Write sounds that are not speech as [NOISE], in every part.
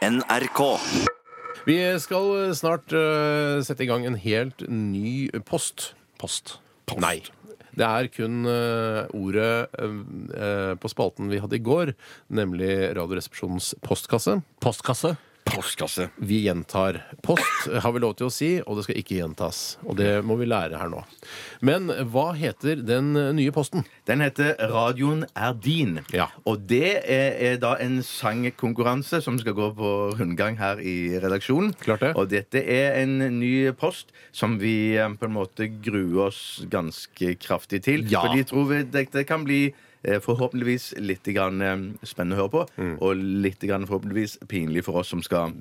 NRK. Vi skal snart eh, sette i gang en helt ny post. Post. Nei. Det er kun eh, ordet eh, på spalten vi hadde i går, nemlig Radioresepsjonens postkasse. Postkasse. Postkasse. Vi gjentar. Post har vi lov til å si, og det skal ikke gjentas. Og det må vi lære her nå. Men hva heter den nye posten? Den heter Radioen er din. Ja. Og det er, er da en sangkonkurranse som skal gå på rundgang her i redaksjonen. Klart det. Og dette er en ny post som vi eh, på en måte gruer oss ganske kraftig til. Ja. For de tror vi, dette kan bli Forhåpentligvis litt grann, eh, spennende å høre på, Mm. og litt grann, forhåpentligvis pinlig for oss som skal eh,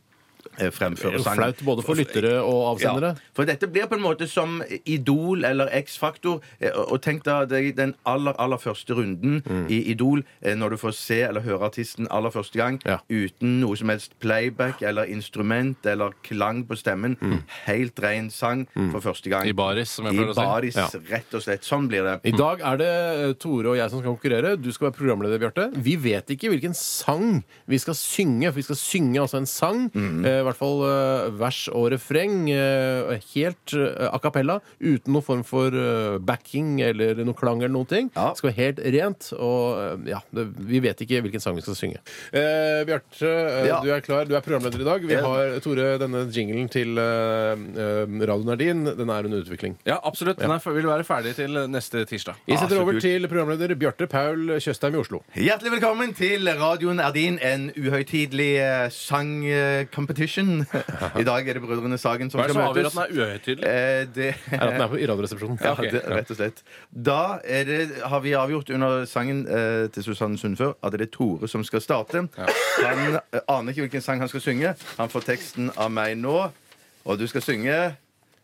fremføre Det er jo flaut både for lyttere og avsendere. Ja, for dette blir på en måte som Idol eller X-Faktor. Eh, Og tenk da det er den aller, aller første runden Mm. i Idol, eh, når du får se eller høre artisten aller første gang Ja. uten noe som helst playback eller instrument eller klang på stemmen. Mm. Helt ren sang for første gang. I baris, som jeg I pleier å si. baris, Ja. rett og slett. Sånn blir det. I dag er det eh, Tore og jeg som skal konkurrere. Du skal være programleder, Bjarte. Vi vet ikke hvilken sang vi skal synge. For vi skal synge altså en sang. eh, I hvert fall eh, vers og refreng. eh, helt eh, a cappella. Uten noen form for eh, backing eller noe klang eller noen ting. Ja. Det skal være helt rent. Og eh, ja, det, vi vet ikke hvilken sang vi skal synge. Eh, Bjarte, eh, Ja. du er klar. Du er programleder i dag. Vi har, Tore, denne jinglen til eh, eh, radioen er din. Den er under utvikling. Ja, absolutt. Den er, vil være ferdig til neste tirsdag. Vi setter ah, over til programleder Bjarte Paul Tjøstheim i Oslo. Hjertelig velkommen til Radioen er din, en uhøytidelig eh, sang-competition. I dag er det Brødrene Sagen som Hva er det skal som avgjør møtes. at den er uhøytidelig? Eh, det Er at den er på Radioresepsjonen. Ja, det, rett og slett. Da er det, har vi avgjort under sangen eh, til Susanne Sundfør at det er Tore som skal starte. Han eh, aner ikke hvilken sang han skal synge. Han får teksten av meg nå. Og du skal synge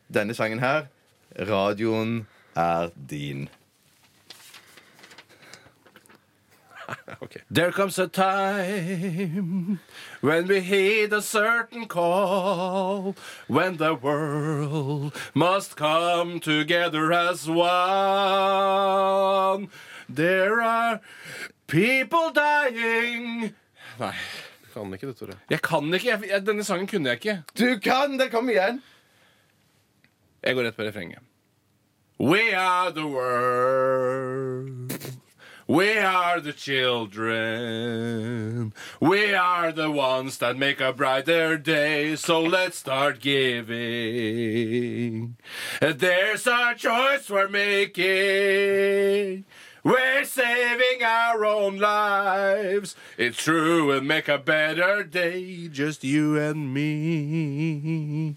denne sangen her. Radioen er din. [LAUGHS] There comes a time when we heed a certain call, when the world must come together as one. There are people dying Nei, Kan ikke det, Tore. jeg kan ikke. Jeg, jeg, denne sangen kunne jeg ikke. Du kan det! Kom igjen! Jeg går rett på refrenget. We are the world. We are the children. We are the ones that make a brighter day. So let's start giving. There's a choice we're making. We're saving our own lives. It's true, we'll make a better day. Just you and me.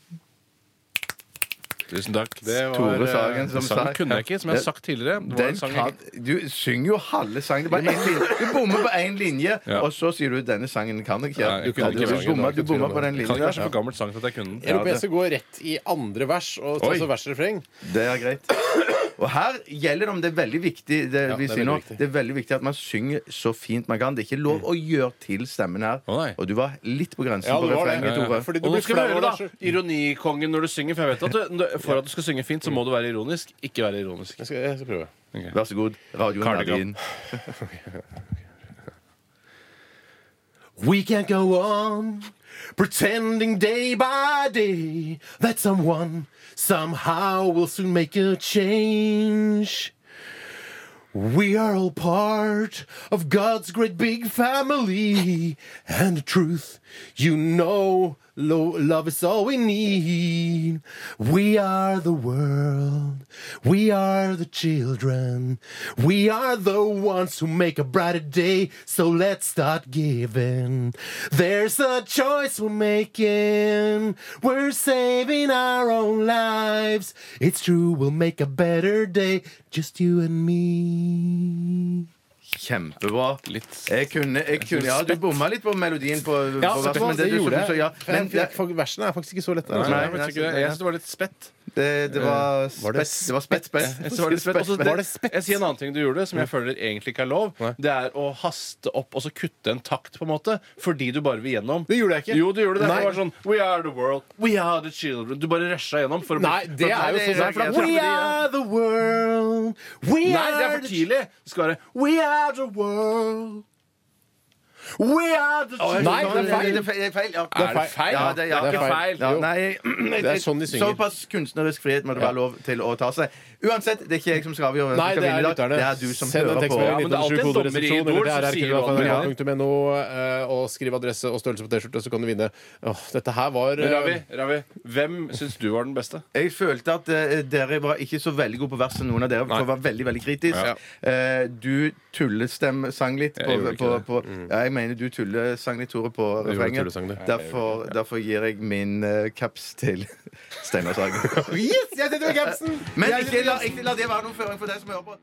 Tusen takk. Det var, Tore eh, Sagen som sang. sa kunne jeg ikke, som jeg har sagt tidligere. Det var Den en sang kan, du synger jo halve sangen. Det er bare linje. Du bommer på én linje, Ja. og så sier du 'denne sangen kan jeg ikke'. Nei, jeg du, kunne ikke du, sangen, bomma, du bomma på den Kan linja. ikke være så for gammelt sang til at jeg kunne den. Om det- jeg skal gå rett i andre vers og ta Oi. så vers-refreng. Det er greit. Og her gjelder det om det er veldig viktig det Ja, vi det er veldig nå, viktig. det er veldig viktig at man synger så fint man kan. Det er ikke lov å gjøre til stemmen her. Og du var litt på grensen Ja, på refrenget, Ja, ja. Tore. Fordi du blir flau da. Ironikongen når du synger. For jeg vet at du, for at du skal synge fint, så må du være ironisk. Ikke være ironisk. Jeg skal, jeg skal prøve. Vær så god. Radioen er din. [LAUGHS] We can't go on pretending day by day that someone somehow will soon make a change. We are all part of God's great big family, and the truth, you know, lo- love is all we need. We are the world, we are the children, we are the ones who make a brighter day. So let's start giving. There's a choice we're making, we're saving our own lives. It's true, we'll make a better day, just you and me. Kjempebra. Litt Jeg kunne, jeg kunne Ja, du bomma litt på melodien på, Ja, på vet du verset, hva, men det du- gjorde så- så- jeg. ja. Men det, Versene er faktisk ikke så lette. Nei, altså. Nei, jeg vet ikke. Jeg synes det var litt spett. Det, det var Var spett. Det var spett, spett. Jeg det spett. Også Var det jeg sier en annen ting du gjorde, som jeg føler egentlig ikke er lov. Det er å haste opp og så kutte en takt, på en måte, fordi du bare vil gjennom. Det gjorde jeg ikke. Jo, du gjorde det. Nei. Det var sånn We are the world. We are the children. Du bare rusha gjennom. For å bli- Nei, det er jo sånn det er for. We are the world. We Nei, det er for tidlig. Det skal være We are the world. We are the Nei, det er feil. Det er feil. Det er feil. Ja. Er det feil? Ja, det, ja, Det er feil. Ja, nei, Det er sånn de synger. Såpass kunstnerisk frihet må det være lov til å ta seg. Uansett, det er ikke jeg som skal avgjøre Nei, det er lytterne. Det er du som Send en hører på. tekstmelding Ja, men det er alltid en 1927 dommer i koderesepsjon eller og skriv adresse og størrelse på T-skjorte, så kan du vinne. Åh, dette her var Men eh, Ravi, Ravi, hvem syns du var den beste? Jeg følte at eh, dere var ikke så veldig gode på verset, noen av dere. For var veldig veldig kritisk. Ja. Eh, du tullestem sang litt Jeg på, på, det. på Ja, jeg mener du tullesang Tore, på refrenget. Derfor, derfor gir jeg min uh, caps til Steinar Sagen. Yes, jeg setter capsen! Men ikke la, ikke la det være noen føring for deg som hører på.